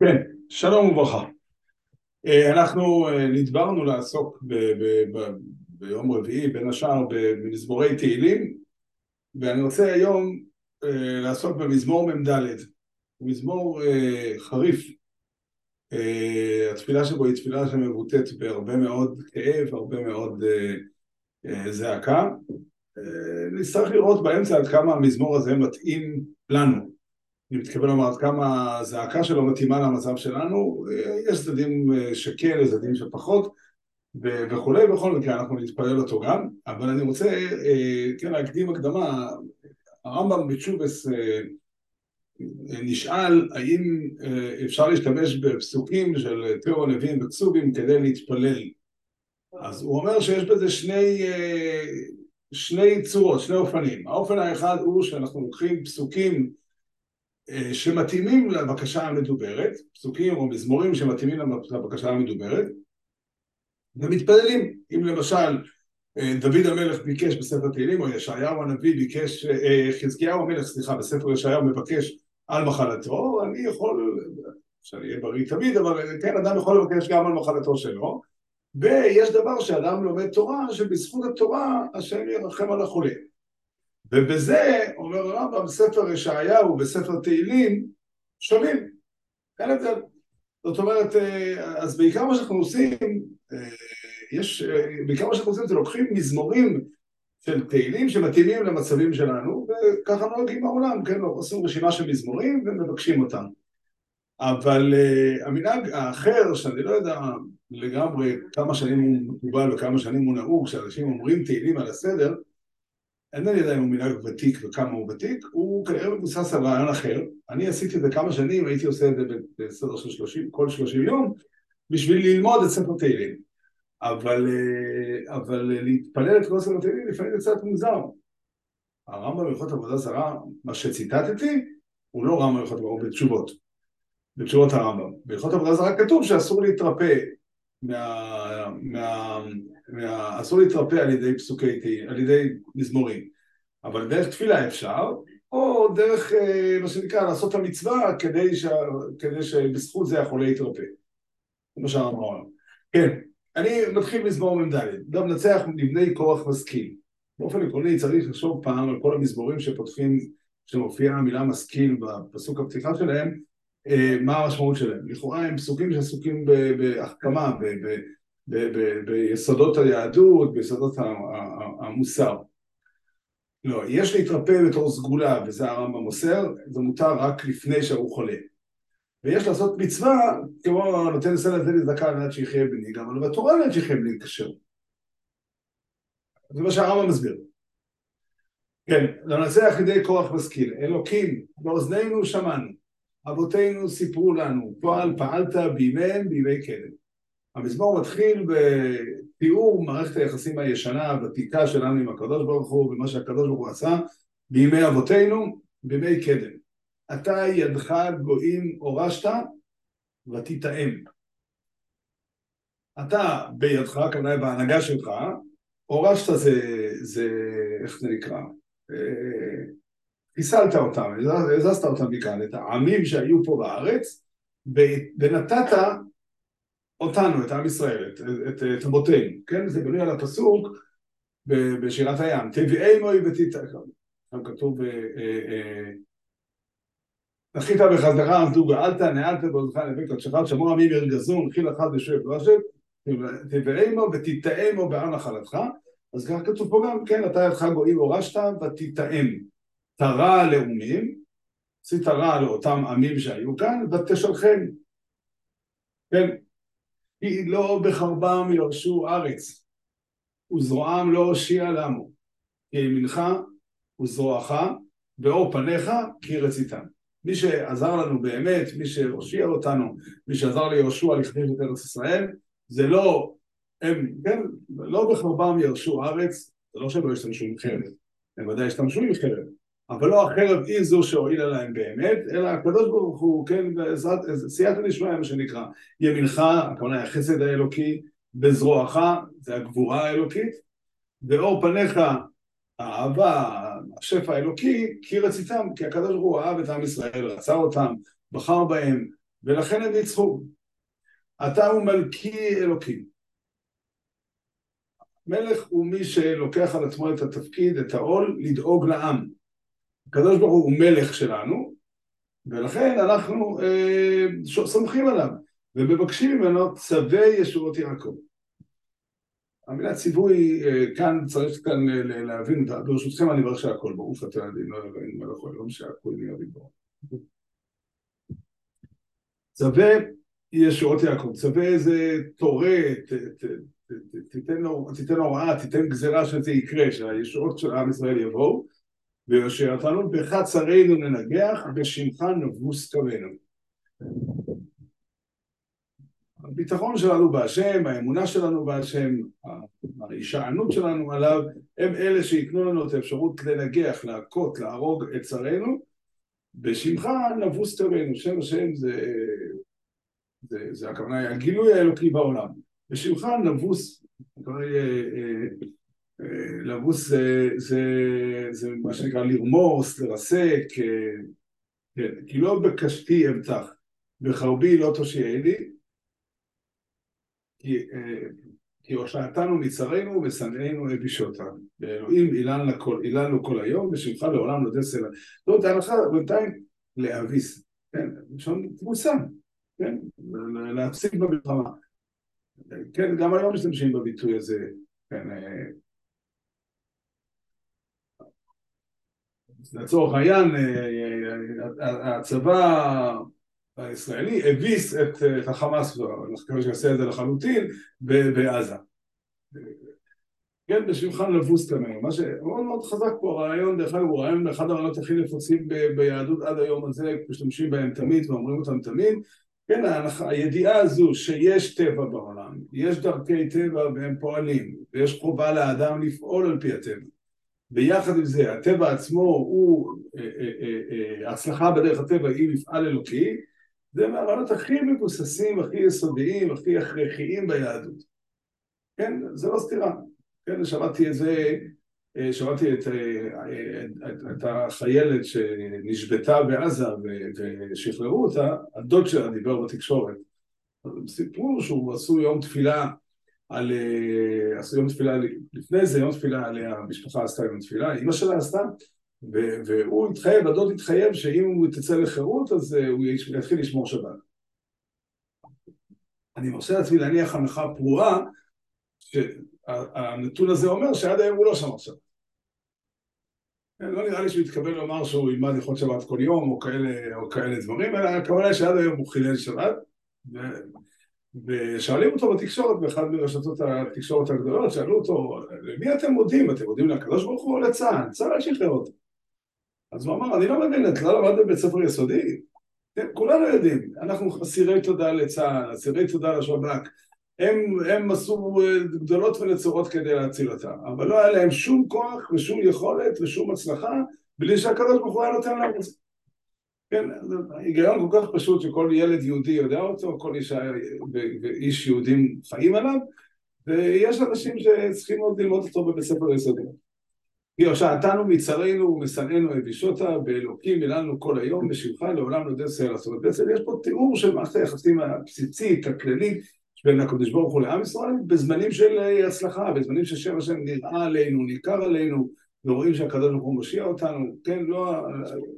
כן, שלום וברכה. אה, אנחנו אה, נדברנו לעסוק ב- ב- ב- ביום רביעי בין השאר במזמורי תהילים ואני רוצה היום אה, לעסוק במזמור מ"ד, מזמור חריף, התפילה שבו היא תפילה שמבוטאת בהרבה מאוד כאב, הרבה מאוד זעקה, נצטרך לראות באמצע עד כמה המזמור הזה מתאים לנו אני מתכוון לומר עד כמה הזעקה שלו מתאימה למצב שלנו, יש צדדים שכן, יש צדדים שפחות וכולי, בכל מקרה אנחנו נתפלל אותו גם, אבל אני רוצה אה, כן להקדים הקדמה, הרמב"ם בתשובס אה, נשאל האם אה, אפשר להשתמש בפסוקים של תיאור הנביאים וכסובים כדי להתפלל, אז הוא אומר שיש בזה שני, שני צורות, שני אופנים, האופן האחד הוא שאנחנו לוקחים פסוקים אה, שמתאימים לבקשה המדוברת, פסוקים או מזמורים שמתאימים לבקשה המדוברת, ומתפללים. אם למשל אה, דוד המלך ביקש בספר תהילים, או ישעיהו הנביא ביקש, אה, חזקיהו המלך, סליחה, בספר ישעיהו מבקש על מחלתו, אני יכול, שאני אהיה בריא תמיד, אבל כן, אדם יכול לבקש גם על מחלתו שלו, ויש דבר שאדם לומד תורה, שבזכות התורה השם ירחם על החולה. ובזה, אומר הרמב"ם, ספר ישעיהו וספר תהילים שווים, אין הבדל. זאת אומרת, אה, אז בעיקר מה שאנחנו עושים, אה, יש, אה, בעיקר מה שאנחנו עושים זה לוקחים מזמורים של תהילים שמתאימים למצבים שלנו, וככה נוהגים בעולם, כן, עושים רשימה של מזמורים ומבקשים אותם. אבל המנהג האחר, שאני לא יודע לגמרי כמה שנים הוא מקובל וכמה שנים הוא נהוג, שאנשים אומרים תהילים על הסדר, אינני יודע אם הוא מנהג ותיק וכמה הוא ותיק, הוא כנראה מבוסס על רעיון אחר. אני עשיתי את זה כמה שנים, הייתי עושה את זה בסדר של 30, כל 30 יום, בשביל ללמוד את ספר תהילים. אבל, אה, אבל להתפלל את כל ספר תהילים לפעמים זה קצת מוזר. הרמב"ם בהלכות עבודה זרה, מה שציטטתי, הוא לא רמב"ם בהלכות עבודה, הוא בתשובות. בתשובות הרמב"ם. בהלכות עבודה זרה כתוב שאסור להתרפא מה... מה אסור להתרפא על ידי פסוקי, על ידי מזמורים, אבל דרך תפילה אפשר, או דרך אה, מה שנקרא לעשות את המצווה כדי, ש... כדי שבזכות זה החולה יתרפא. מה שאמרנו. כן, אני מתחיל מזמור מ"ד, גם נצח מבני כוח משכיל. באופן עקרוני צריך לחשוב פעם על כל המזמורים שפותחים, שמופיעה המילה משכיל בפסוק הפתיחה שלהם, אה, מה המשמעות שלהם. לכאורה הם פסוקים שעסוקים בהחכמה, ביסודות היהדות, ביסודות המוסר. לא, יש להתרפא בתור סגולה, וזה הרמב"ם מוסר, זה מותר רק לפני שהוא חולה. ויש לעשות מצווה, כמו נותן סלע תן לי צדקה על מנת שיחיה בני, גם אבל בתורה על מנת שיחיה בני כשר. זה מה שהרמב"ם מסביר. כן, לנצח ידי כוח משכיל, אלוקים, באוזנינו שמענו, אבותינו סיפרו לנו, פועל פעלת בימיהם בימי קדם. המזמור מתחיל בתיאור מערכת היחסים הישנה, הוותיקה שלנו עם הקדוש ברוך הוא ומה שהקדוש ברוך הוא עשה בימי אבותינו, בימי קדם. אתה ידך גויים הורשת ותתאם. אתה בידך, כנראה בהנהגה שלך, הורשת זה, זה, איך זה נקרא? אה, חיסלת אותם, הזזת אותם מכאן, את העמים שהיו פה בארץ, ונתת אותנו, את עם ישראל, את, את, את אבותינו, כן? זה בנוי על הפסוק בשירת הים, תביאי מוי ותיתא, שם כתוב נחית בחזרך עמדו גאלת, נעלת בעודך נביא קודשך, שמור עמים ירגזון, חיל אחד ושואב רשת, תביאי מו ותתאם מו בעם נחלתך, אז ככה כתוב פה גם, כן, אתה ידך גויים הורשת ותתאם, תרע לאומים, עשית רע לאותם עמים שהיו כאן, ותשלחם, כן, כי לא בחרבם ירשו ארץ, וזרועם לא הושיע למו, כי ימינך וזרועך, ואור פניך כי רציתם. מי שעזר לנו באמת, מי שהושיע אותנו, מי שעזר ליהושע לכבוש את ארץ ישראל, זה לא, הם, כן, לא בחרבם ירשו ארץ, זה לא שהם לא השתמשו עם חרב, הם ודאי השתמשו עם חרב, אבל לא החרב היא זו שהועילה להם באמת, אלא הקדוש ברוך הוא, כן, בעזרת, סייעתא דשמיא מה שנקרא, ימינך, הכוונה החסד האלוקי, בזרועך, זה הגבורה האלוקית, ואור פניך, האהבה, השפע האלוקי, כי רציתם, כי הקדוש ברוך הוא אהב את עם ישראל, רצה אותם, בחר בהם, ולכן הם ניצחו. אתה הוא מלכי אלוקים. מלך הוא מי שלוקח על עצמו את התפקיד, את העול, לדאוג לעם. הקדוש ברוך הוא מלך שלנו, ולכן אנחנו אה, סומכים עליו, ומבקשים ממנו צווי ישועות יעקב. המילה ציווי אה, כאן צריך כאן להבין, ברשותכם אני מברך שהכל ברוך אתה יודעים, לא אלוהים מלך העולם שהכל נהיה ריבון. צווה ישועות יעקב, צווה זה תורה, תיתן הוראה, תיתן גזירה שזה יקרה, שהישועות של עם ישראל יבואו ויושיע אותנו, בך צרינו ננגח, בשמך נבוס קמנו. הביטחון שלנו בהשם, האמונה שלנו בהשם, ההישענות שלנו עליו, הם אלה שייתנו לנו את האפשרות לנגח, להכות, להרוג את צרינו, בשמך נבוס תרנו, שם השם זה, זה, זה הכוונה, הגילוי האלוקי בעולם. בשמך נבוס, לבוס זה, זה, זה מה שנקרא לרמוס, לרסק, כן, כי לא בקשתי אבטח, בחרבי לא תושיעני, כי, כי הושעתנו מצרינו ושנאינו הבישותה. ואלוהים אילנו כל היום, ושמך לעולם לא דסל. זאת ההלכה בינתיים להביס, כן, לשון תבוסה, כן, להפסיק במלחמה. כן, גם היום משתמשים בביטוי הזה, כן, לצורך העניין, הצבא הישראלי הביס את, את החמאס, מקווה שיעשה את זה לחלוטין, בעזה. כן, בשולחן לבוס תמיד. מה שמאוד מאוד חזק פה, הרעיון, דרך אגב, הוא רעיון אחד הרעיונות הכי נפוצים ביהדות עד היום הזה, משתמשים בהם תמיד ואומרים אותם תמיד. כן, הידיעה הזו שיש טבע בעולם, יש דרכי טבע והם פועלים, ויש חובה לאדם לפעול על פי הטבע. ביחד עם זה, הטבע עצמו הוא, ההצלחה בדרך הטבע היא מפעל אלוקי, זה מהרעיונות הכי מבוססים, הכי יסודיים, הכי הכרחיים ביהדות. כן, זה לא סתירה. כן, שמעתי את זה, שמעתי את, את, את החיילת שנשבתה בעזה ושחררו אותה, הדוד שלה דיבר בתקשורת. סיפרו שהוא עשו יום תפילה על... עשו יום תפילה, לפני זה יום תפילה עליה, המשפחה עשתה יום תפילה, אמא שלה עשתה, והוא התחייב, הדוד התחייב שאם הוא תצא לחירות אז הוא יתחיל לשמור שבת. אני מרשה לעצמי להניח הנחה פרועה שהנתון הזה אומר שעד היום הוא לא שמר שבת. כן, לא נראה לי שהוא התכוון לומר שהוא ילמד הלכות שבת כל יום או כאלה, או כאלה דברים, אלא הכוונה שעד היום הוא חילל שבת. ושואלים אותו בתקשורת, באחד מרשתות התקשורת הגדולות, שאלו אותו, למי אתם מודים? אתם מודים לקדוש ברוך הוא או לצה"ל? צה"ל שחרר אותו. אז הוא אמר, אני לא מבין, את לא למדת בבית ספר יסודי? כן, כולנו יודעים, אנחנו אסירי תודה לצה"ל, אסירי תודה לשב"כ, הם, הם עשו גדולות ונצורות כדי להציל אותה, אבל לא היה להם שום כוח ושום יכולת ושום הצלחה בלי שהקדוש ברוך הוא היה נותן להם את זה. כן, היגיון כל כך פשוט שכל ילד יהודי יודע אותו, כל איש, ואיש יהודים חיים עליו, ויש אנשים שצריכים עוד ללמוד אותו בבית ספר יסודי. כי הושעתנו מצרינו ומשנאנו הבישותה, באלוקים מילאנו כל היום, בשמך לעולם לא סלע. זאת אומרת, בעצם יש פה תיאור של מערכת היחסים הבסיסית, הכללית, בין הקדוש ברוך הוא לעם ישראל, בזמנים של הצלחה, בזמנים ששם השם נראה עלינו, ניכר עלינו, ורואים שהקדוש ברוך הוא מושיע אותנו, כן, לא,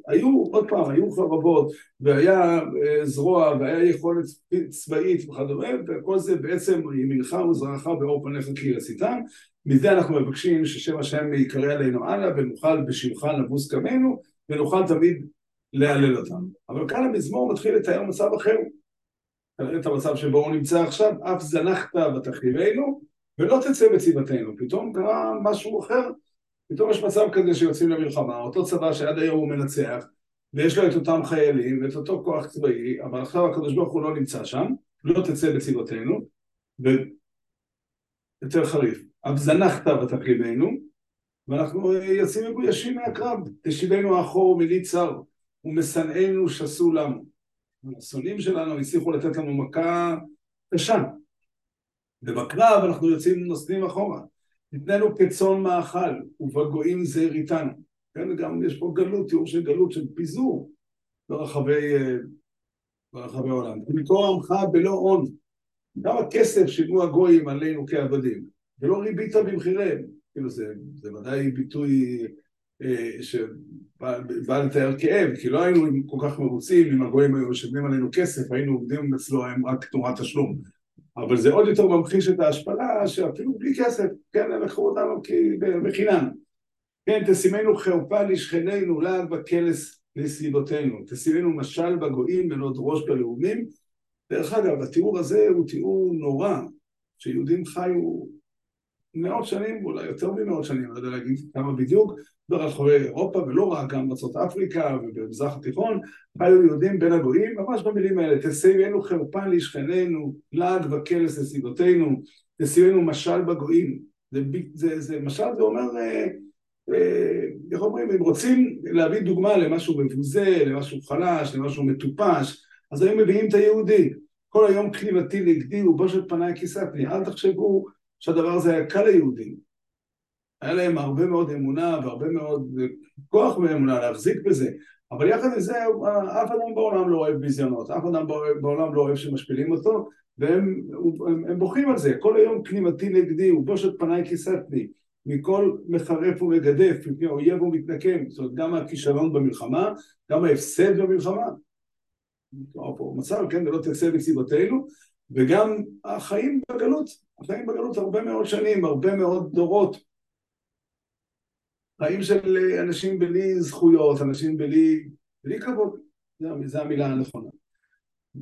היו, עוד פעם, היו חרבות, והיה זרוע, והיה יכולת צבאית וכדומה, וכל זה בעצם ימינך וזרעך באור פניך כי רציתם, מזה אנחנו מבקשים ששם השם יקרא עלינו הלאה, ונוכל בשמך נבוס קמנו, ונוכל תמיד להלל אותם. אבל כאן המזמור מתחיל לתאר מצב אחר, את המצב שבו הוא נמצא עכשיו, אף זנחת ותחריבנו, ולא תצא בצבאתנו. פתאום קרה משהו אחר, פתאום יש מצב כזה שיוצאים למלחמה, אותו צבא שעד היום הוא מנצח, ויש לו את אותם חיילים ואת אותו כוח צבאי, אבל עכשיו הקדוש ברוך הוא לא נמצא שם, לא תצא בצבאתנו, ויותר חריף, אף זנחת ותחריבנו, ואנחנו יוצאים מגוישים מהקרב, תשיבנו אחור מלי צר, ומשנאינו שסו לנו. השונאים שלנו הצליחו לתת לנו מכה קשה. ובקרב אנחנו יוצאים נוסעים אחורה. נתננו כצאן מאכל, ובגויים זהר איתנו. כן, גם יש פה גלות, תיאור של גלות, של פיזור ברחבי, ברחבי העולם. מקור עמך בלא הון. כמה כסף שילמו הגויים עלינו כעבדים, ולא ריבית במחיריהם. כאילו זה, זה ודאי ביטוי אה, שבא לתאר כאב, כי לא היינו כל כך מרוצים אם הגויים היו משלמים עלינו כסף, היינו עובדים אצלו רק תמורת תשלום. אבל זה עוד יותר ממחיש את ההשפלה שאפילו בלי כסף, כן, הם לקחו אותנו בחינם. כן, תשימנו חרפה לשכנינו, לעג וקלס לסביבותינו. תשימנו משל בגויים בנות ראש בלאומים. דרך אגב, התיאור הזה הוא תיאור נורא, שיהודים חיו מאות שנים, אולי יותר ממאות שנים, לא יודע להגיד כמה בדיוק, ברחבי אירופה ולא רק, גם בארצות אפריקה ובמזרח התיכון, חיו יהודים בין הגויים, ממש במילים האלה, תשימנו חרפה לשכנינו, לעג וקלס לסביבותינו, תשימנו משל בגויים. זה, זה, זה משל זה אומר אה, אה, איך אומרים, אם רוצים להביא דוגמה למשהו מבוזה, למשהו חלש, למשהו מטופש, אז היו מביאים את היהודי. כל היום כליבתי נגדי ובושת פניי כיסתני. אל תחשבו שהדבר הזה היה קל ליהודים. היה להם הרבה מאוד אמונה והרבה מאוד כוח באמונה להחזיק בזה. אבל יחד עם זה, אף אדם בעולם לא אוהב ביזיונות, אף אדם בעולם לא אוהב שמשפילים אותו, והם הם, הם בוכים על זה. כל היום כלימתי נגדי ובושת פניי כיסתני. מכל מחרף ומגדף, מפני אויב ומתנקם, זאת אומרת גם הכישלון במלחמה, גם ההפסד במלחמה, מצב, כן, ולא תצא מסיבותינו, וגם החיים בגלות, החיים בגלות הרבה מאוד שנים, הרבה מאוד דורות, חיים של אנשים בלי זכויות, אנשים בלי, בלי כבוד, זו המילה הנכונה.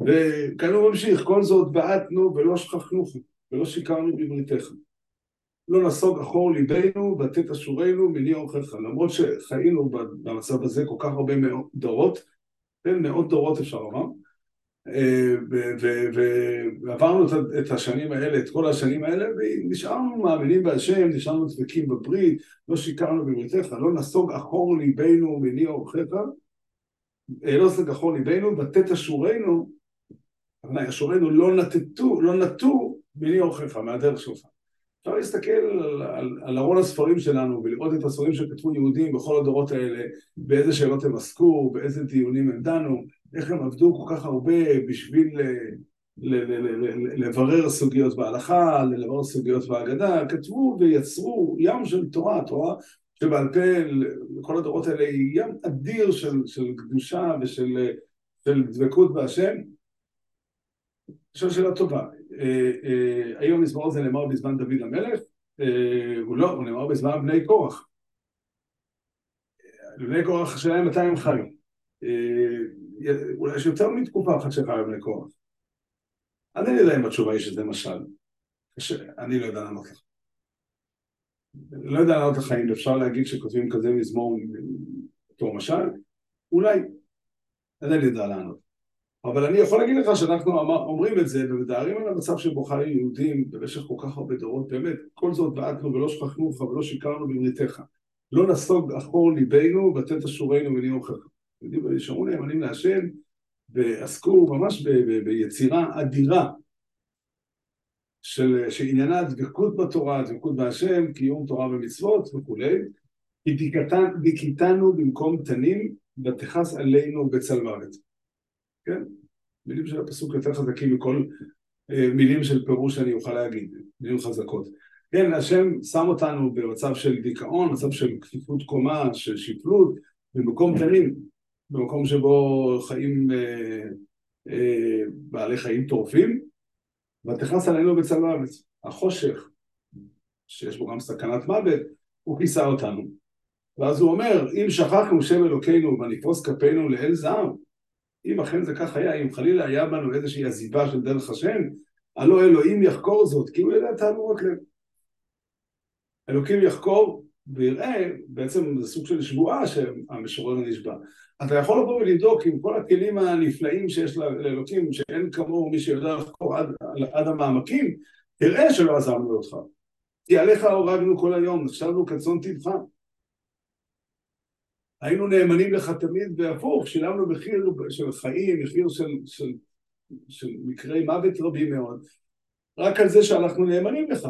וכאן הוא ממשיך, כל זאת בעטנו ולא שכחנוכם, ולא שיקרנו בבריתך. לא נסוג אחור ליבנו ותת אשורנו מני אורכך. למרות שחיינו במצב הזה כל כך הרבה מאות דורות, כן, מאות דורות אפשר לומר, ועברנו את השנים האלה, את כל השנים האלה, ונשארנו מאמינים בהשם, נשארנו דבקים בברית, לא שיקרנו בבריתך, לא נסוג אחור ליבנו מני אורכך, אה, לא נסוג אחור ליבנו ותת אשורנו, אשורנו לא נטטו, לא נטו מני אורכך, מהדרך שלך. אפשר להסתכל על, על, על ארון הספרים שלנו ולראות את הספרים שכתבו יהודים בכל הדורות האלה, באיזה שאלות הם עסקו, באיזה דיונים הם דנו, איך הם עבדו כל כך הרבה בשביל ל, לברר סוגיות בהלכה, לברר סוגיות בהגדה, כתבו ויצרו ים של תורה, תורה שבעל פה לכל הדורות האלה היא ים אדיר של, של קדושה ושל של דבקות בהשם. זו שאלה טובה. אה, אה, האם המזמור הזה נאמר בזמן דוד המלך? אה, הוא לא, הוא נאמר בזמן בני קורח. בני קורח השאלה מתי הם חיו. אולי יש יותר מתקופה אחת שחיו בני קורח. אני לא יודע אם התשובה היא שזה משל. אני לא יודע לענות לך. לא יודע לענות לך אם אפשר להגיד שכותבים כזה מזמור בתור משל, אולי. לא יודע לענות. אבל אני יכול להגיד לך שאנחנו אומרים את זה ומתארים על המצב שבו חיו יהודים במשך כל כך הרבה דורות, באמת, כל זאת בעטנו ולא שכחנו לך ולא שיקרנו בבריתך. לא נסוג אחור ליבנו ותת אשורנו ונהיה הוכחה. יהודים נשארו נאמנים להשם ועסקו ממש ביצירה אדירה של, שעניינה דבקות בתורה, דבקות בהשם, קיום תורה ומצוות וכולי. דיכיתנו במקום תנים ותכס עלינו בצל מוות. כן? מילים של הפסוק יותר חזקים מכל אה, מילים של פירוש שאני אוכל להגיד, מילים חזקות. כן, השם שם אותנו במצב של דיכאון, מצב של כפיפות קומה, של שפלות, במקום תנים, במקום שבו חיים אה, אה, בעלי חיים טורפים, ותכנס עלינו בצל הארץ. החושך, שיש בו גם סכנת מוות, הוא כיסה אותנו. ואז הוא אומר, אם שכחנו שם אלוקינו ונפרוס כפינו לאל זעם, אם אכן זה כך היה, אם חלילה היה בנו איזושהי עזיבה של דרך השם, הלא אלוהים יחקור זאת, כי הוא יודע תענוג לב. אלוקים יחקור ויראה, בעצם זה סוג של שבועה שהמשורר נשבע. אתה יכול לבוא ולבדוק עם כל הכלים הנפלאים שיש לאלוקים, שאין כמוהו מי שיודע לחקור עד, עד המעמקים, תראה שלא עזרנו אותך. כי עליך הורגנו כל היום, נחשבנו כצאן טבחה. היינו נאמנים לך תמיד בהפוך, שילמנו מחיר של חיים, מחיר של, של, של מקרי מוות רבים מאוד, רק על זה שאנחנו נאמנים לך.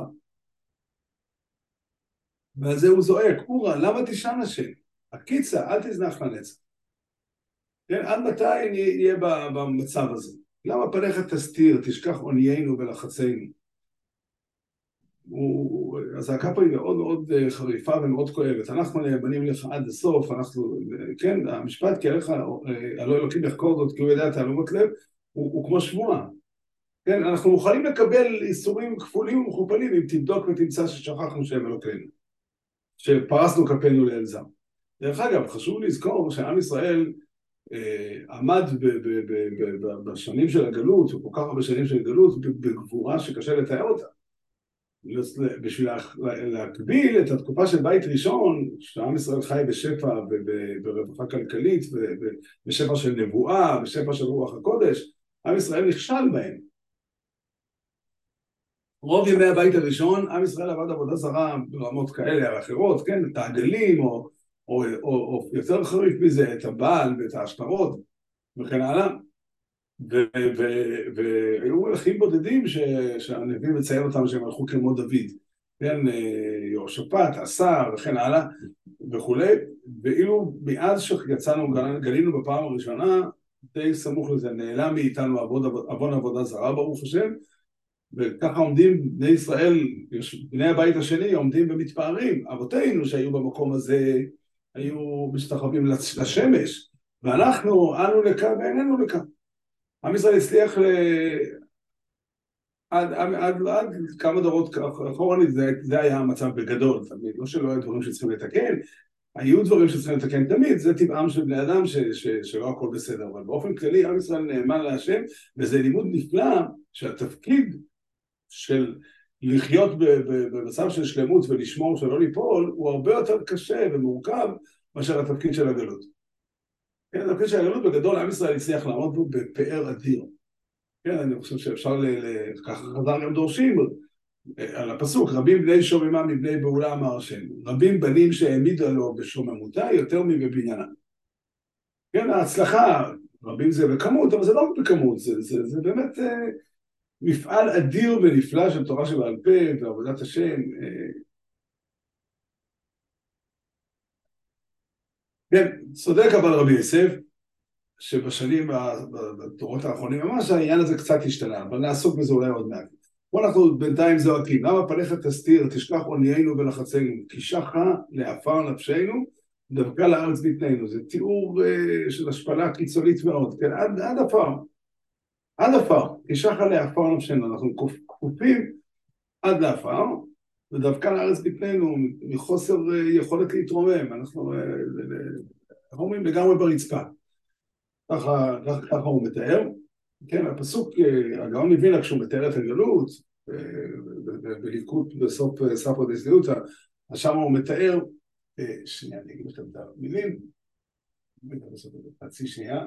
ועל זה הוא זועק, אורה, למה תשען השם? הקיצה, אל תזנח לנצח. כן, עד מתי נהיה במצב הזה? למה פניך תסתיר, תשכח עוניינו ולחצינו? הזעקה פה היא מאוד מאוד אה, חריפה ומאוד כואבת. אנחנו נאמנים לך עד הסוף, אנחנו, כן, המשפט כי עליך, אה, הלא אלוקים יחקור זאת כי הוא יודע תעלומות לב, הוא, הוא כמו שבועה. כן, אנחנו מוכנים לקבל איסורים כפולים ומכופלים אם תבדוק ותמצא ששכחנו שהם אלוקינו, שפרסנו כפינו לאל זר. דרך אגב, חשוב לזכור שעם ישראל אה, עמד ב, ב, ב, ב, ב, בשנים של הגלות, כל כך הרבה שנים של הגלות, בגבורה שקשה לתאר אותה. בשביל להקביל את התקופה של בית ראשון, שעם ישראל חי בשפע וברווחה כלכלית ובשפע של נבואה, בשפע של רוח הקודש, עם ישראל נכשל בהם. רוב ימי הבית הראשון, עם ישראל עבד עבודה זרה ברמות כאלה או אחרות, כן, את העגלים או, או, או, או יותר חריף מזה, את הבעל ואת ההשטרות וכן הלאה. והיו מלכים בודדים ש, שהנביא מציין אותם שהם הלכו כמו דוד, כן, אה, יהושפט, עשר וכן הלאה וכולי, ואילו מאז שיצאנו, גלינו בפעם הראשונה, די סמוך לזה, נעלם מאיתנו עוון עבודה זרה ברוך השם, וככה עומדים בני ישראל, בני הבית השני עומדים ומתפארים, אבותינו שהיו במקום הזה היו משתחווים לשמש, ואנחנו אנו לכאן ואיננו לכאן. עם ישראל הצליח ל... עד, עד, עד, עד כמה דורות אחורנית זה, זה היה המצב בגדול, תמיד, לא שלא היו דברים שצריכים לתקן, היו דברים שצריכים לתקן תמיד, זה טבעם של בני אדם ש, ש, שלא הכל בסדר, אבל באופן כללי עם ישראל נאמן להשם, וזה לימוד נפלא שהתפקיד של לחיות במצב של שלמות ולשמור שלא ליפול, הוא הרבה יותר קשה ומורכב מאשר התפקיד של הגלות. כן, התפקיד של הגלות בגדול, עם ישראל הצליח לעמוד בו בפאר אדיר. כן, אני חושב שאפשר, ככה חז"ל גם דורשים על הפסוק, רבים בני שוממה מבני בעולה אמר השם, רבים בנים שהעמידה לו בשוממותה יותר מבבניינה. כן, ההצלחה, רבים זה בכמות, אבל זה לא בכמות, זה, זה, זה באמת אה, מפעל אדיר ונפלא של תורה שבעל פה ועבודת השם. אה, כן, צודק אבל רבי יוסף, שבשנים, בדורות האחרונים ממש העניין הזה קצת השתנה, אבל נעסוק בזה אולי עוד מעט. פה אנחנו בינתיים זועקים, למה פניך תסתיר, תשכח עוניינו ולחצנו, כי שחה לעפר נפשנו, דווקא לארץ בתנאינו. זה תיאור uh, של השפלה קיצונית מאוד, כן, עד עפר, עד עפר, כי שחה לעפר נפשנו, אנחנו כפופים עד לעפר, ודווקא לארץ בפנינו מחוסר אה, יכולת להתרומם, אה, אנחנו אומרים לגמרי ברצפה. ככה, הוא מתאר. כן, הפסוק, אה, הגאון מווילנה כשהוא מתאר את הגלות, בליקוד בסוף ספר דסדיותא, שם הוא מתאר, שנייה אני אגיד לכם את המילים, חצי שנייה.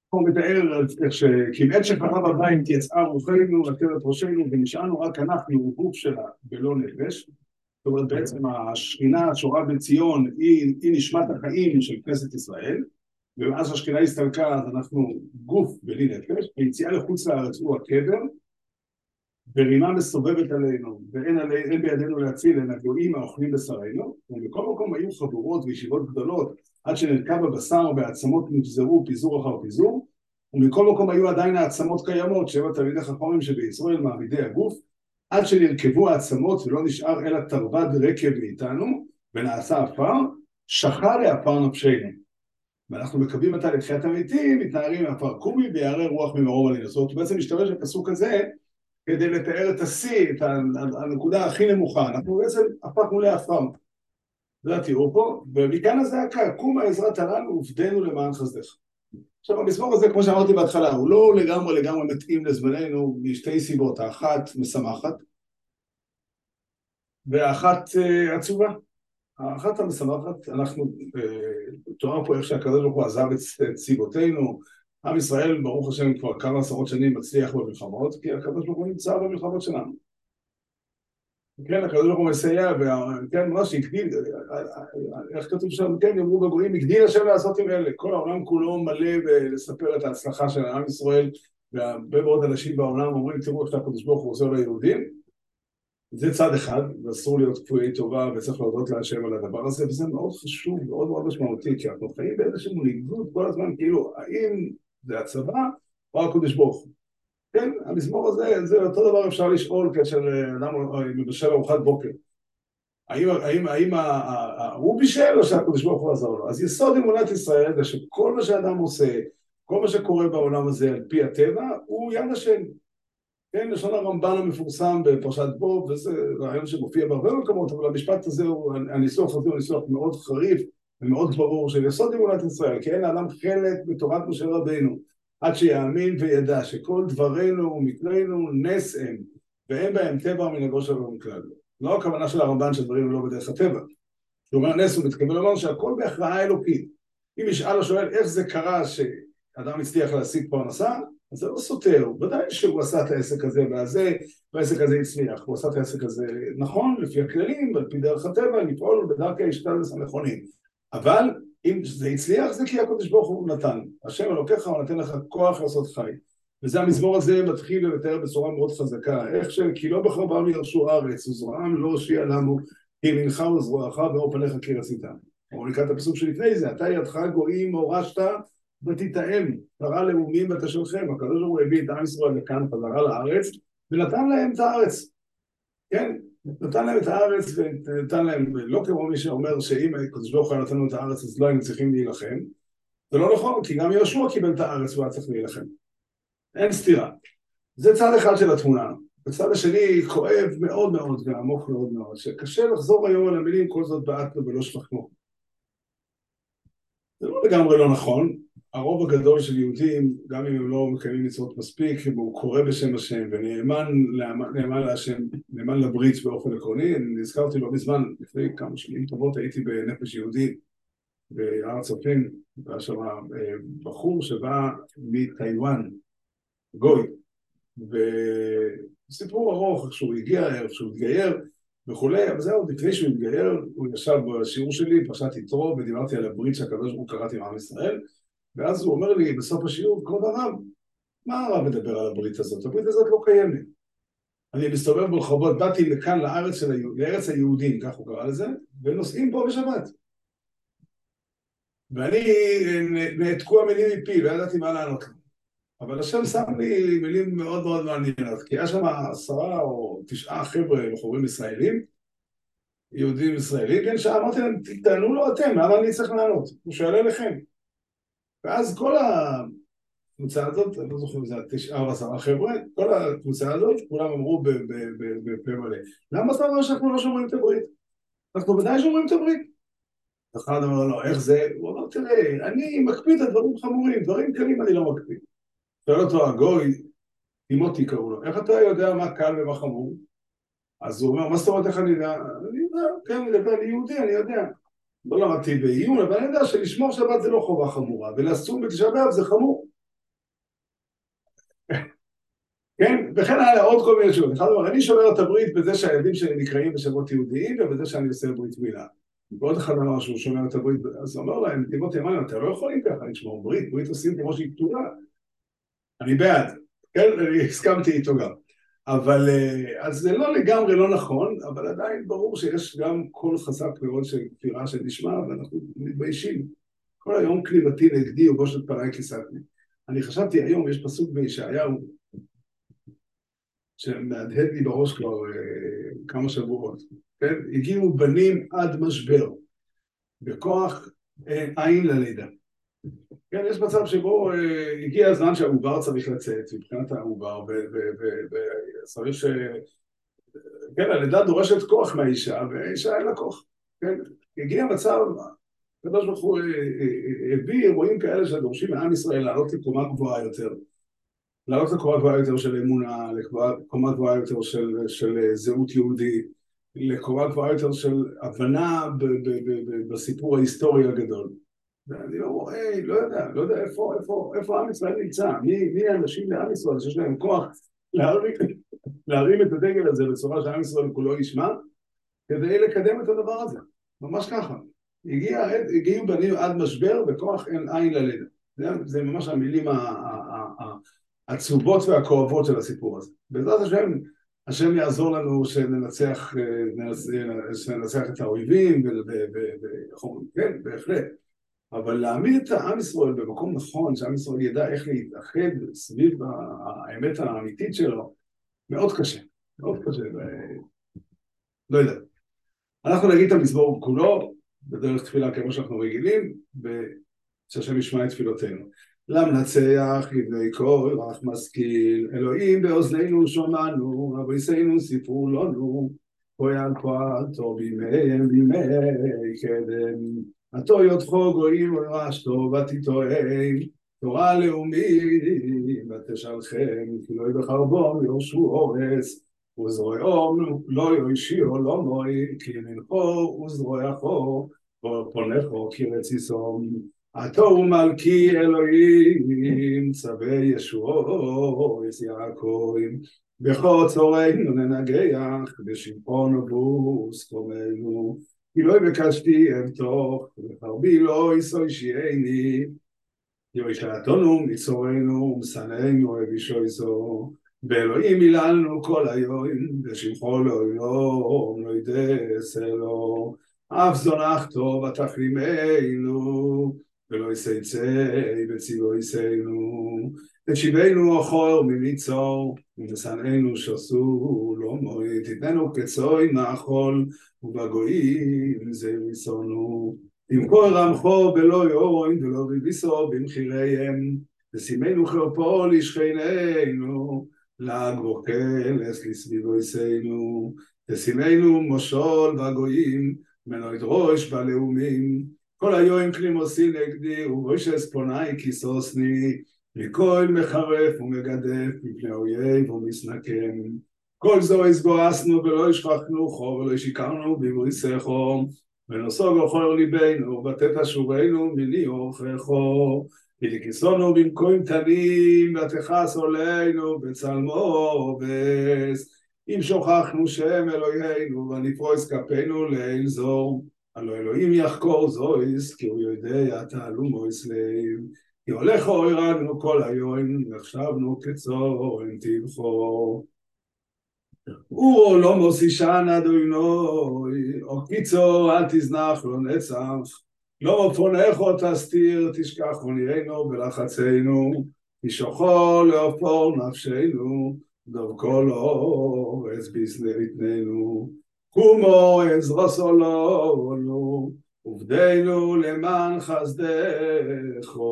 הוא מתאר איך שכמעט שחרב הבית יצאה רוחנו לתת ראשנו ונשארנו רק אנחנו גוף שלה ולא נפש. זאת אומרת בעצם השכינה השורה בציון היא, היא נשמת החיים של כנסת ישראל. ומאז השכינה הסתלקה אז אנחנו גוף בלי נפש. היציאה לחוץ לארץ הוא הקבר. ורימה מסובבת עלינו ואין עלי, בידינו להציל אלא גויים האוכלים בשרנו. ובכל מקום היו חבורות וישיבות גדולות עד שנרקב הבשר והעצמות נפזרו פיזור אחר פיזור ומכל מקום היו עדיין העצמות קיימות שבע תלמידי חכמים שבישראל מעמידי הגוף עד שנרקבו העצמות ולא נשאר אלא תרבד רקב מאיתנו ונעשה עפר שכה לעפר נפשנו. ואנחנו מקווים עתה לתחיית המתים מתנערים מעפר קומי ויערה רוח ממרום אומרת בעצם משתמש בפסוק הזה כדי לתאר את השיא, את הנקודה הכי נמוכה. אנחנו בעצם הפכנו לעפר זה התיאור פה, ומכאן הזעקה, קום העזרת הללו ופדנו למען חסדך. עכשיו המזמור הזה, כמו שאמרתי בהתחלה, הוא לא לגמרי לגמרי מתאים לזמננו משתי סיבות, האחת משמחת והאחת uh, עצובה. האחת המשמחת, אנחנו, uh, תואר פה איך שהקדוש ברוך הוא עזב את סיבותינו, עם ישראל ברוך השם כבר כמה עשרות שנים מצליח במלחמות, כי הקדוש ברוך הוא נמצא במלחמות שלנו. כן, הקדוש ברוך הוא מסייע, וכן, ממש הגדיל, איך כתוב שם, כן, יאמרו בגויים, הגדיל השם לעשות עם אלה. כל העולם כולו מלא ולספר את ההצלחה של עם ישראל, והרבה מאוד אנשים בעולם אומרים, תראו איך הקדוש ברוך הוא עושה ליהודים. זה צד אחד, ואסור להיות כפויי טובה, וצריך להודות להשם על הדבר הזה, וזה מאוד חשוב, מאוד מאוד משמעותי, כי אנחנו חיים באיזשהו ניגוד כל הזמן, כאילו, האם זה הצבא או הקדוש ברוך הוא? כן, המזמור הזה, זה אותו דבר אפשר לשאול כאשר אדם מבשל ארוחת בוקר. האם, האם, האם הוא בישל או שהקדוש ברוך הוא עזר לו? אז יסוד אמונת ישראל זה שכל מה שאדם עושה, כל מה שקורה בעולם הזה על פי הטבע, הוא יד השם. כן, לשון הרמב"ן המפורסם בפרשת בוב, וזה רעיון שמופיע בהרבה מקומות, אבל המשפט הזה, הוא, הניסוח הזה הוא ניסוח מאוד חריף ומאוד ברור של יסוד אמונת ישראל, כי אין לאדם חלק בתורת משה רבינו. עד שיאמין וידע שכל דברינו ומקרינו נס הם, ואין בהם טבע מנהגו של עולם כלל. לא הכוונה של הרמב"ן שדברים לא בדרך הטבע. הוא אומר נס הוא מתכוון לומר שהכל בהכרעה אלוקית. אם ישאל השואל איך זה קרה שאדם הצליח להשיג פרנסה, אז זה לא סותר, ודאי שהוא עשה את העסק הזה והזה, והעסק הזה הצליח, הוא עשה את העסק הזה נכון, לפי הכללים, ועל פי דרך הטבע, לפעול בדרכי השתלס הנכונים. אבל אם זה הצליח זה כי הקדוש ברוך הוא נתן. השם אלוקיך הוא נותן לך כוח לעשות חי. וזה המזמור הזה מתחיל לתאר בצורה מאוד חזקה. איך שכי לא בחרבם ירשו ארץ וזרועם לא הושיע לנו כי מנך וזרועך ואור פניך כי רצית. או לקראת הפסוק שלפני זה, אתה ידך גויים הורשת ותתאם, קרא לאומים ותשלכם. הקדוש ברוך הוא הביא את עם ישראל לכאן חזרה לארץ ונתן להם את הארץ. כן, נתן להם את הארץ ונתן להם, לא כמו מי שאומר שאם הקדוש ברוך הוא נתן לנו את הארץ אז לא היינו צריכים להילחם. זה לא נכון, כי גם יהושע קיבל את הארץ והוא היה צריך להילחם. אין סתירה. זה צד אחד של התמונה. בצד השני כואב מאוד מאוד ועמוק מאוד מאוד שקשה לחזור היום על המילים כל זאת בעטנו ולא שפכנו זה לא לגמרי לא נכון הרוב הגדול של יהודים, גם אם הם לא מקיימים מצוות מספיק, הוא קורא בשם השם ונאמן נאמן להשם, נאמן לברית באופן עקרוני. אני נזכרתי לא מזמן, לפני כמה שנים טובות, הייתי בנפש יהודי בהר הצופים, והיה שם אה, בחור שבא מטיוואן, גוי, וסיפור ארוך, איך שהוא הגיע, איך שהוא התגייר וכולי, אבל זהו, לפני שהוא התגייר, הוא ישב בשיעור שלי, פרשת יתרו, ודיברתי על הברית שהקדוש ברוך הוא קראתי עם עם ישראל ואז הוא אומר לי בסוף השיעור, כבוד הרב, מה הרב מדבר על הברית הזאת? הברית הזאת לא קיימת. אני מסתובב ברחובות, באתי לכאן לארץ, של היהוד, לארץ היהודים, כך הוא קרא לזה, ונוסעים פה בשבת. ואני, נעתקו המילים מפי, לא ידעתי מה לענות לו. אבל השם שם לי מילים מאוד מאוד מעניינות, כי היה שם עשרה או תשעה חבר'ה בחורים ישראלים, יהודים ישראלים, כן, שאמרתי להם, תענו לו אתם, למה אני צריך לענות? הוא שואל אליכם. ואז כל הקבוצה הזאת, אני לא זוכר אם זה תשעה או עשרה חבר'ה, כל הקבוצה הזאת, כולם אמרו בפה מלא, למה אתה אומר שאנחנו לא שומרים את הברית? אנחנו ודאי שומרים את הברית. אחד אמר לו, איך זה? הוא אמר, תראה, אני מקפיד על דברים חמורים, דברים קלים אני לא מקפיד. שואל אותו הגוי, תימותי קראו לו, איך אתה יודע מה קל ומה חמור? אז הוא אומר, מה זאת אומרת איך אני יודע? אני יודע, כן, אני יהודי, אני יודע. לא למדתי בעיון, אבל אני יודע שלשמור שבת זה לא חובה חמורה, ולסום בתשעה באב זה חמור. כן? וכן היה עוד כל מיני תשובות. אחד אומר, אני שומר את הברית בזה שהילדים שלי נקראים בשמות יהודיים, ובזה שאני עושה ברית מילה. ועוד אחד אמר שהוא שומר את הברית, אז הוא אמר להם, נתיבות ימיים, אתם לא יכולים ככה לשמור ברית, ברית עושים כמו שהיא פתורה. אני בעד, כן? אני הסכמתי איתו גם. אבל אה, אז זה לא לגמרי לא נכון, אבל עדיין ברור שיש גם קול חזק מאוד של כפירה שנשמע ואנחנו מתביישים. כל היום כליבתי נגדי ובושת פניי כיסתני. אני חשבתי היום, יש פסוק בישעיהו שמהדהד לי בראש כבר אה, כמה שבועות, כן? הגיעו בנים עד משבר, בכוח אה, עין ללידה. כן, יש מצב שבו אה, הגיע הזמן שהעובר צריך לצאת מבחינת העובר וצריך ש... כן, הלידה דורשת כוח מהאישה והאישה אין לה כוח, כן? הגיע מצב הקדוש ברוך הוא הביא אירועים כאלה שדורשים מעם ישראל לעלות לקומה גבוהה יותר. לעלות לקומה גבוהה יותר של אמונה, לקומה גבוהה יותר של, של זהות יהודית, לקומה גבוהה יותר של הבנה בסיפור ההיסטורי הגדול. ואני לא רואה, לא יודע, לא יודע איפה, איפה, איפה עם ישראל נמצא, מי, מי האנשים לעם ישראל שיש להם כוח להרים, להרים את הדגל הזה בצורה שעם ישראל כולו ישמע, כדי לקדם את הדבר הזה, ממש ככה. הגיע, הגיעו בנים עד משבר בכוח אין עין ללידה. זה, זה ממש המילים העצובות והכואבות של הסיפור הזה. בעזרת השם, השם יעזור לנו שננצח, שננצח את האויבים, כן, בהחלט. אבל להעמיד את העם ישראל במקום נכון, שעם ישראל ידע איך להתאחד סביב האמת האמיתית שלו, מאוד קשה, מאוד קשה, ו... לא יודע. אנחנו נגיד את המזמור כולו, בדרך תפילה כמו שאנחנו רגילים, ושהשם ישמע את תפילותינו. למנצח לבני כל רך משכיל, אלוהים באוזנינו שומענו, אבויסנו סיפרו לנו, פועל פועל טוב בימיהם בימי קדם. עתו יודחו גויים ורשתו ותתאם, תורה לאומית ותשלחם, כי לא יבחר בו יורשו אורס, וזרועו לא יושיעו לא מוי, כי ימינכו וזרועכו, ופונכו כי רציסום. עתו הוא מלכי אלוהים, צווי ישועו, יעקב, בכל צורנו ננגח, בשמחון ובוס קומנו. כי לא ביקשתי אבטוך, וחרבי לא יסוי שיעני, יושעתנו מצורנו ומשנאנו אבישו יסו, באלוהים היללנו כל היום, ושמחו לא יום, לא ידס אלו, אף זונחתו ותחרימנו, ולא יסייצי בציבו יסיינו, תשיבנו אחור מניצור, ושנאנו שסו לא מועד, תתננו כצוי מאכול, ובגויים זה יסונו. עם כל רמחו בלא יוין ולא ריביסו במחיריהם, ושימנו חרפו לשכננו, לעג וכלס לסביבו יסנו, ושימנו מושול בגויים, מנו ידרוש בלאומים, כל היום כלימוסי נגדי, ובוישס פונאי כיסוסני, מכל מחרף ומגדף מפני אויב ומסנקם. כל זו הסגואסנו ולא השכחנו חור ולא שיקרנו בבריסךו, ונוסו בכל ליבנו, ותת אשורנו מני אורחךו, ולכיסונו במקום תנים, ותכעס עולנו בצלמו ובס. אם שוכחנו שם אלוהינו, ונפרוס כפינו לאל זור, הלא אלוהים יחקור זויס, כי הוא יודע תעלומו אצלם. כי הולך אוירנו כל היום, נחשבנו כצורן תבחור. אורו לא מוסישן אדוינוי, או קיצור אל תזנח לא נצח, לא מפונך או תסתיר, תשכח עוניינו בלחצנו, משוכו לאופור נפשנו, דרכו לא עז ביסנה יתננו, קומו עזרו סולו, עובדנו למען חסדךו.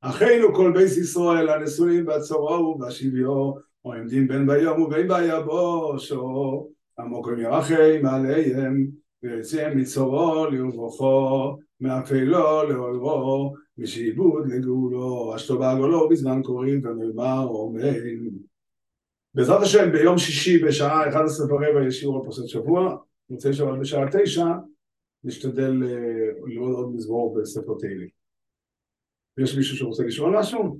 אחינו כל בית ישראל הנשואים בצורו ובשביו, או עמדים בין ביום ובין ביבושו, עמוקם ירחם עליהם, ויציאם מצורו לרבוכו, מאפלו לאוירו, משעבוד לגאולו, אשתו בעגולו בזמן קוראים ונאמר אמן. בעזרת השם ביום שישי בשעה 11 ורבע יש שיעור על פרשת שבוע, מוצאי שבת בשעה 9 נשתדל לראות עוד מזמור בספר תהילים. יש מישהו שרוצה לשאול משהו?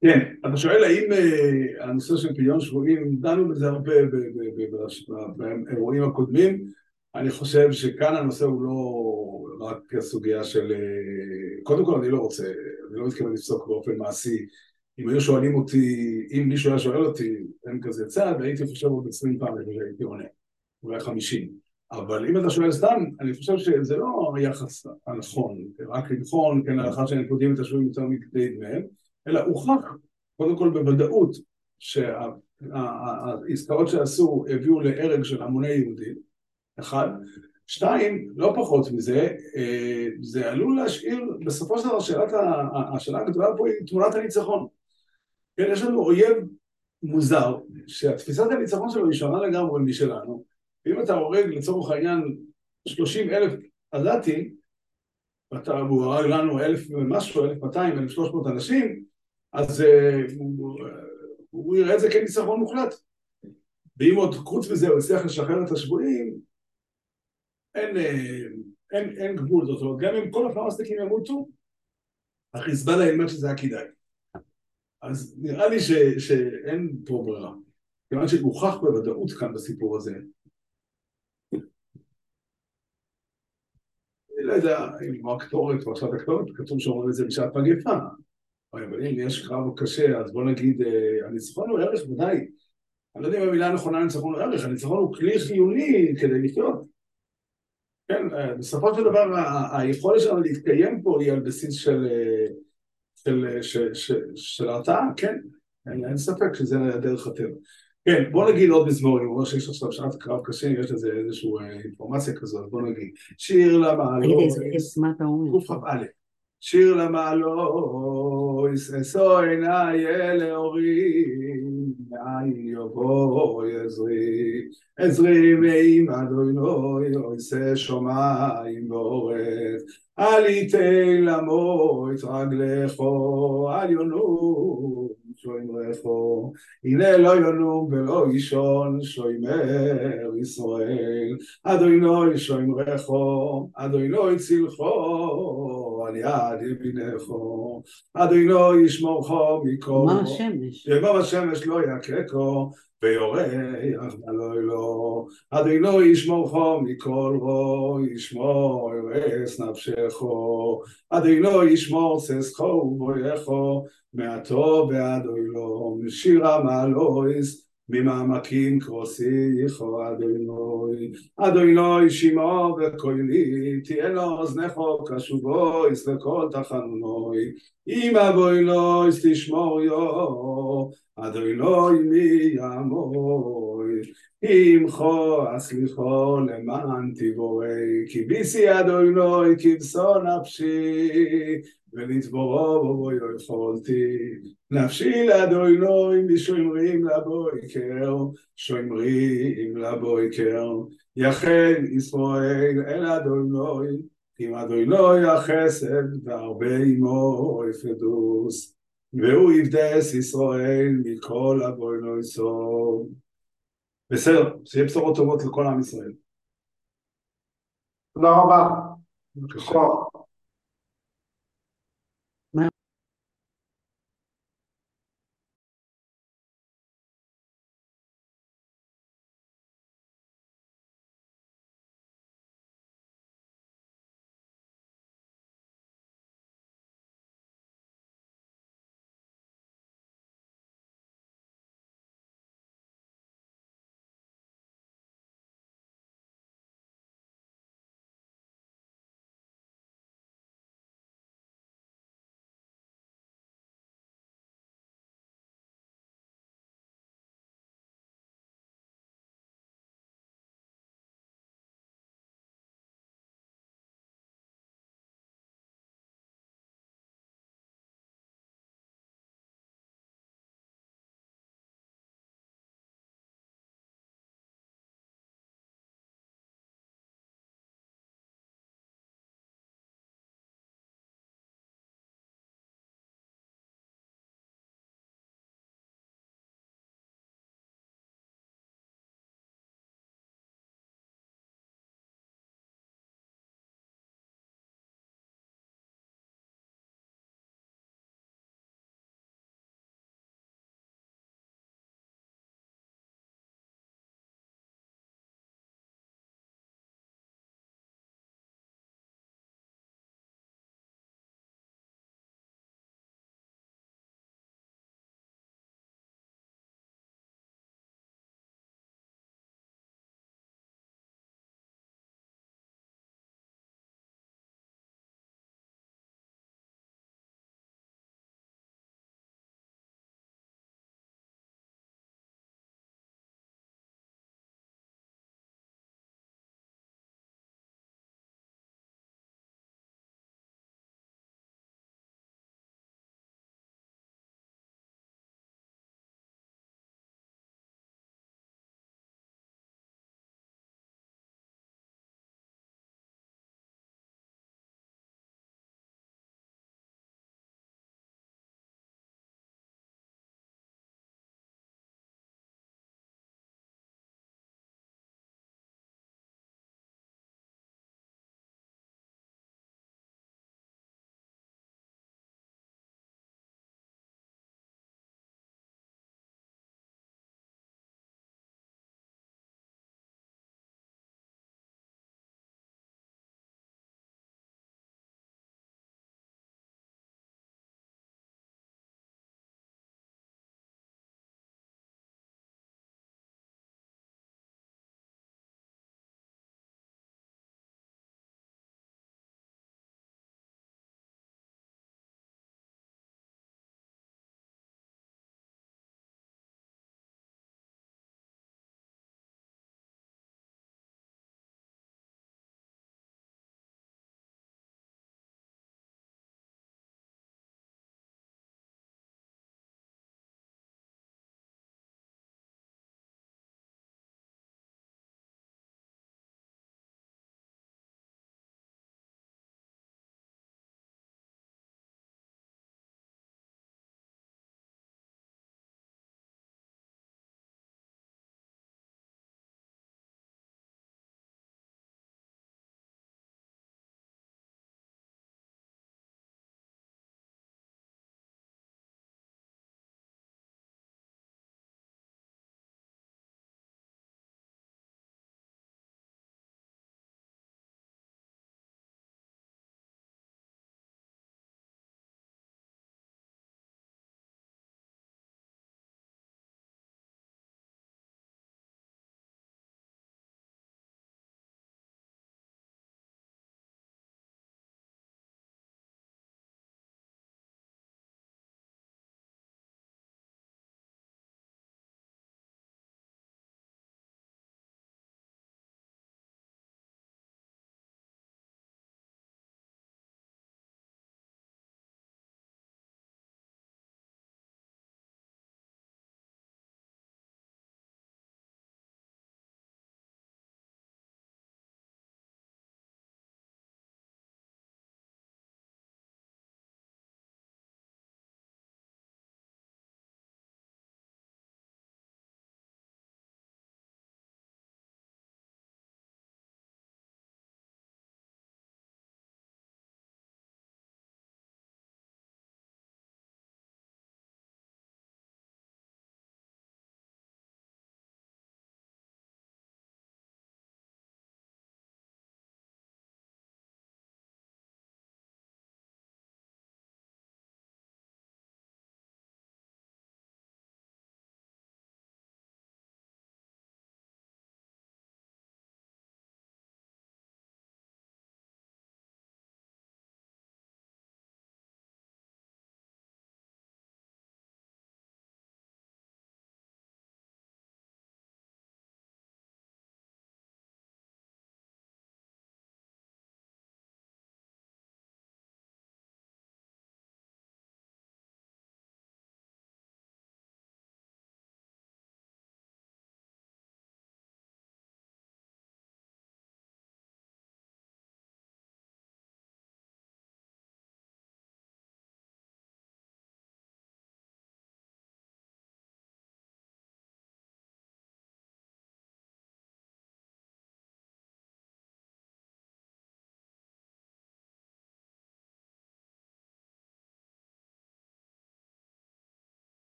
כן, אתה שואל האם הנושא של פדיון שבויים, דנו בזה הרבה באירועים הקודמים, אני חושב שכאן הנושא הוא לא רק הסוגיה של... קודם כל אני לא רוצה, אני לא מתכוון לפסוק באופן מעשי אם היו שואלים אותי, אם מישהו היה שואל אותי, אין כזה צעד, הייתי חושב עוד עשרים פעם הייתי עונה, אולי חמישים. אבל אם אתה שואל סתם, אני חושב שזה לא היחס הנכון, רק לבחון, כן, לאחר שהנקודים את השבויים יותר מכדי דמיהם, אלא הוכח, קודם כל בוודאות, שהעסקאות שעשו הביאו להרג של המוני יהודים, אחד, שתיים, לא פחות מזה, זה עלול להשאיר, בסופו של דבר השאלה הגדולה פה היא תמונת הניצחון. כן, יש לנו אויב מוזר, שהתפיסת הניצחון שלו היא שונה לגמרי משלנו, ואם אתה הורג לצורך העניין 30 אלף עזתים, ואתה, הוא הרג לנו אלף ומשהו, אלף מאתיים, אלף שלוש מאות אנשים, אז uh, הוא, הוא יראה את זה כניצחון מוחלט. ואם עוד חוץ מזה הוא יצליח לשחרר את השבויים, אין, אה, אין, אין גבול, זאת אומרת, גם אם כל הפלסטיקים ימותו, החיזבאללה ילמד שזה היה כדאי. אז נראה לי ש, שאין פה ברירה. כיוון שהוכח בוודאות כאן בסיפור הזה. אני לא יודע אם הוא הקטורת או עכשיו הקטורת, כתוב שאומרים את זה בשעת מגפה. אבל אם יש קרב קשה, אז בוא נגיד, אה, הניצחון הוא ערך ודאי. אני לא יודע אם המילה הנכונה ניצחון הוא ערך, הניצחון הוא כלי חיוני כדי לחיות. כן, אה, בסופו של דבר היכולת שלנו להתקיים פה היא על בסיס של, אה, של, של, של, של הרתעה, כן, אין, אין ספק שזה דרך הטבע. כן, בוא נגיד עוד מזמור, אני אומר שיש עכשיו שעת קרב קשה, יש לזה איזושהי אה, אינפורמציה כזאת, בוא נגיד. שיר למעלות? קכ"א. שיר למעלות, יששו עיניי אל אורים, מאין יבוא עזרי, עזרי מעם אדוני, עושה שמיים ואורץ, אל ייתן למות רגלךו, אל יונו שוימרכו, הנה לא ינום ולא ישון, שוימר ישראל, אדוני שוימרכו, אדוני צילכו, על יד ימינךו, אדוני ישמורכו מכל, מה השמש? יבוא השמש לא יקקו, ויורח בלילה, אדוני ישמורכו מכל רו, ישמור ארץ נפשךו, אדוני ישמור ששכו ובויכו, מעטו ועד אוילו, שירה מעלויס, ממעמקים כרוסיכו אדוני, אדוני שימו וקולי, תהיה לו אוזנכו קשובויס לכל תחנונוי, אם אבוילויס תשמור יו, אדוני מי ימוי, עמכו אסליחו למען תיבורי, כי ביסי אדוני כבשו נפשי, ולצבורו בו יכולתי. נפשי לאדוני משומרים לבויקר, שומרים לבויקר. יחל ישראל אל אדוני, כי אדוני החסד והרבה עמו יפדוס. והוא יבדס ישראל מכל אבונו סוף. בסדר, שיהיה בשורות טובות לכל עם ישראל. תודה רבה. בבקשה.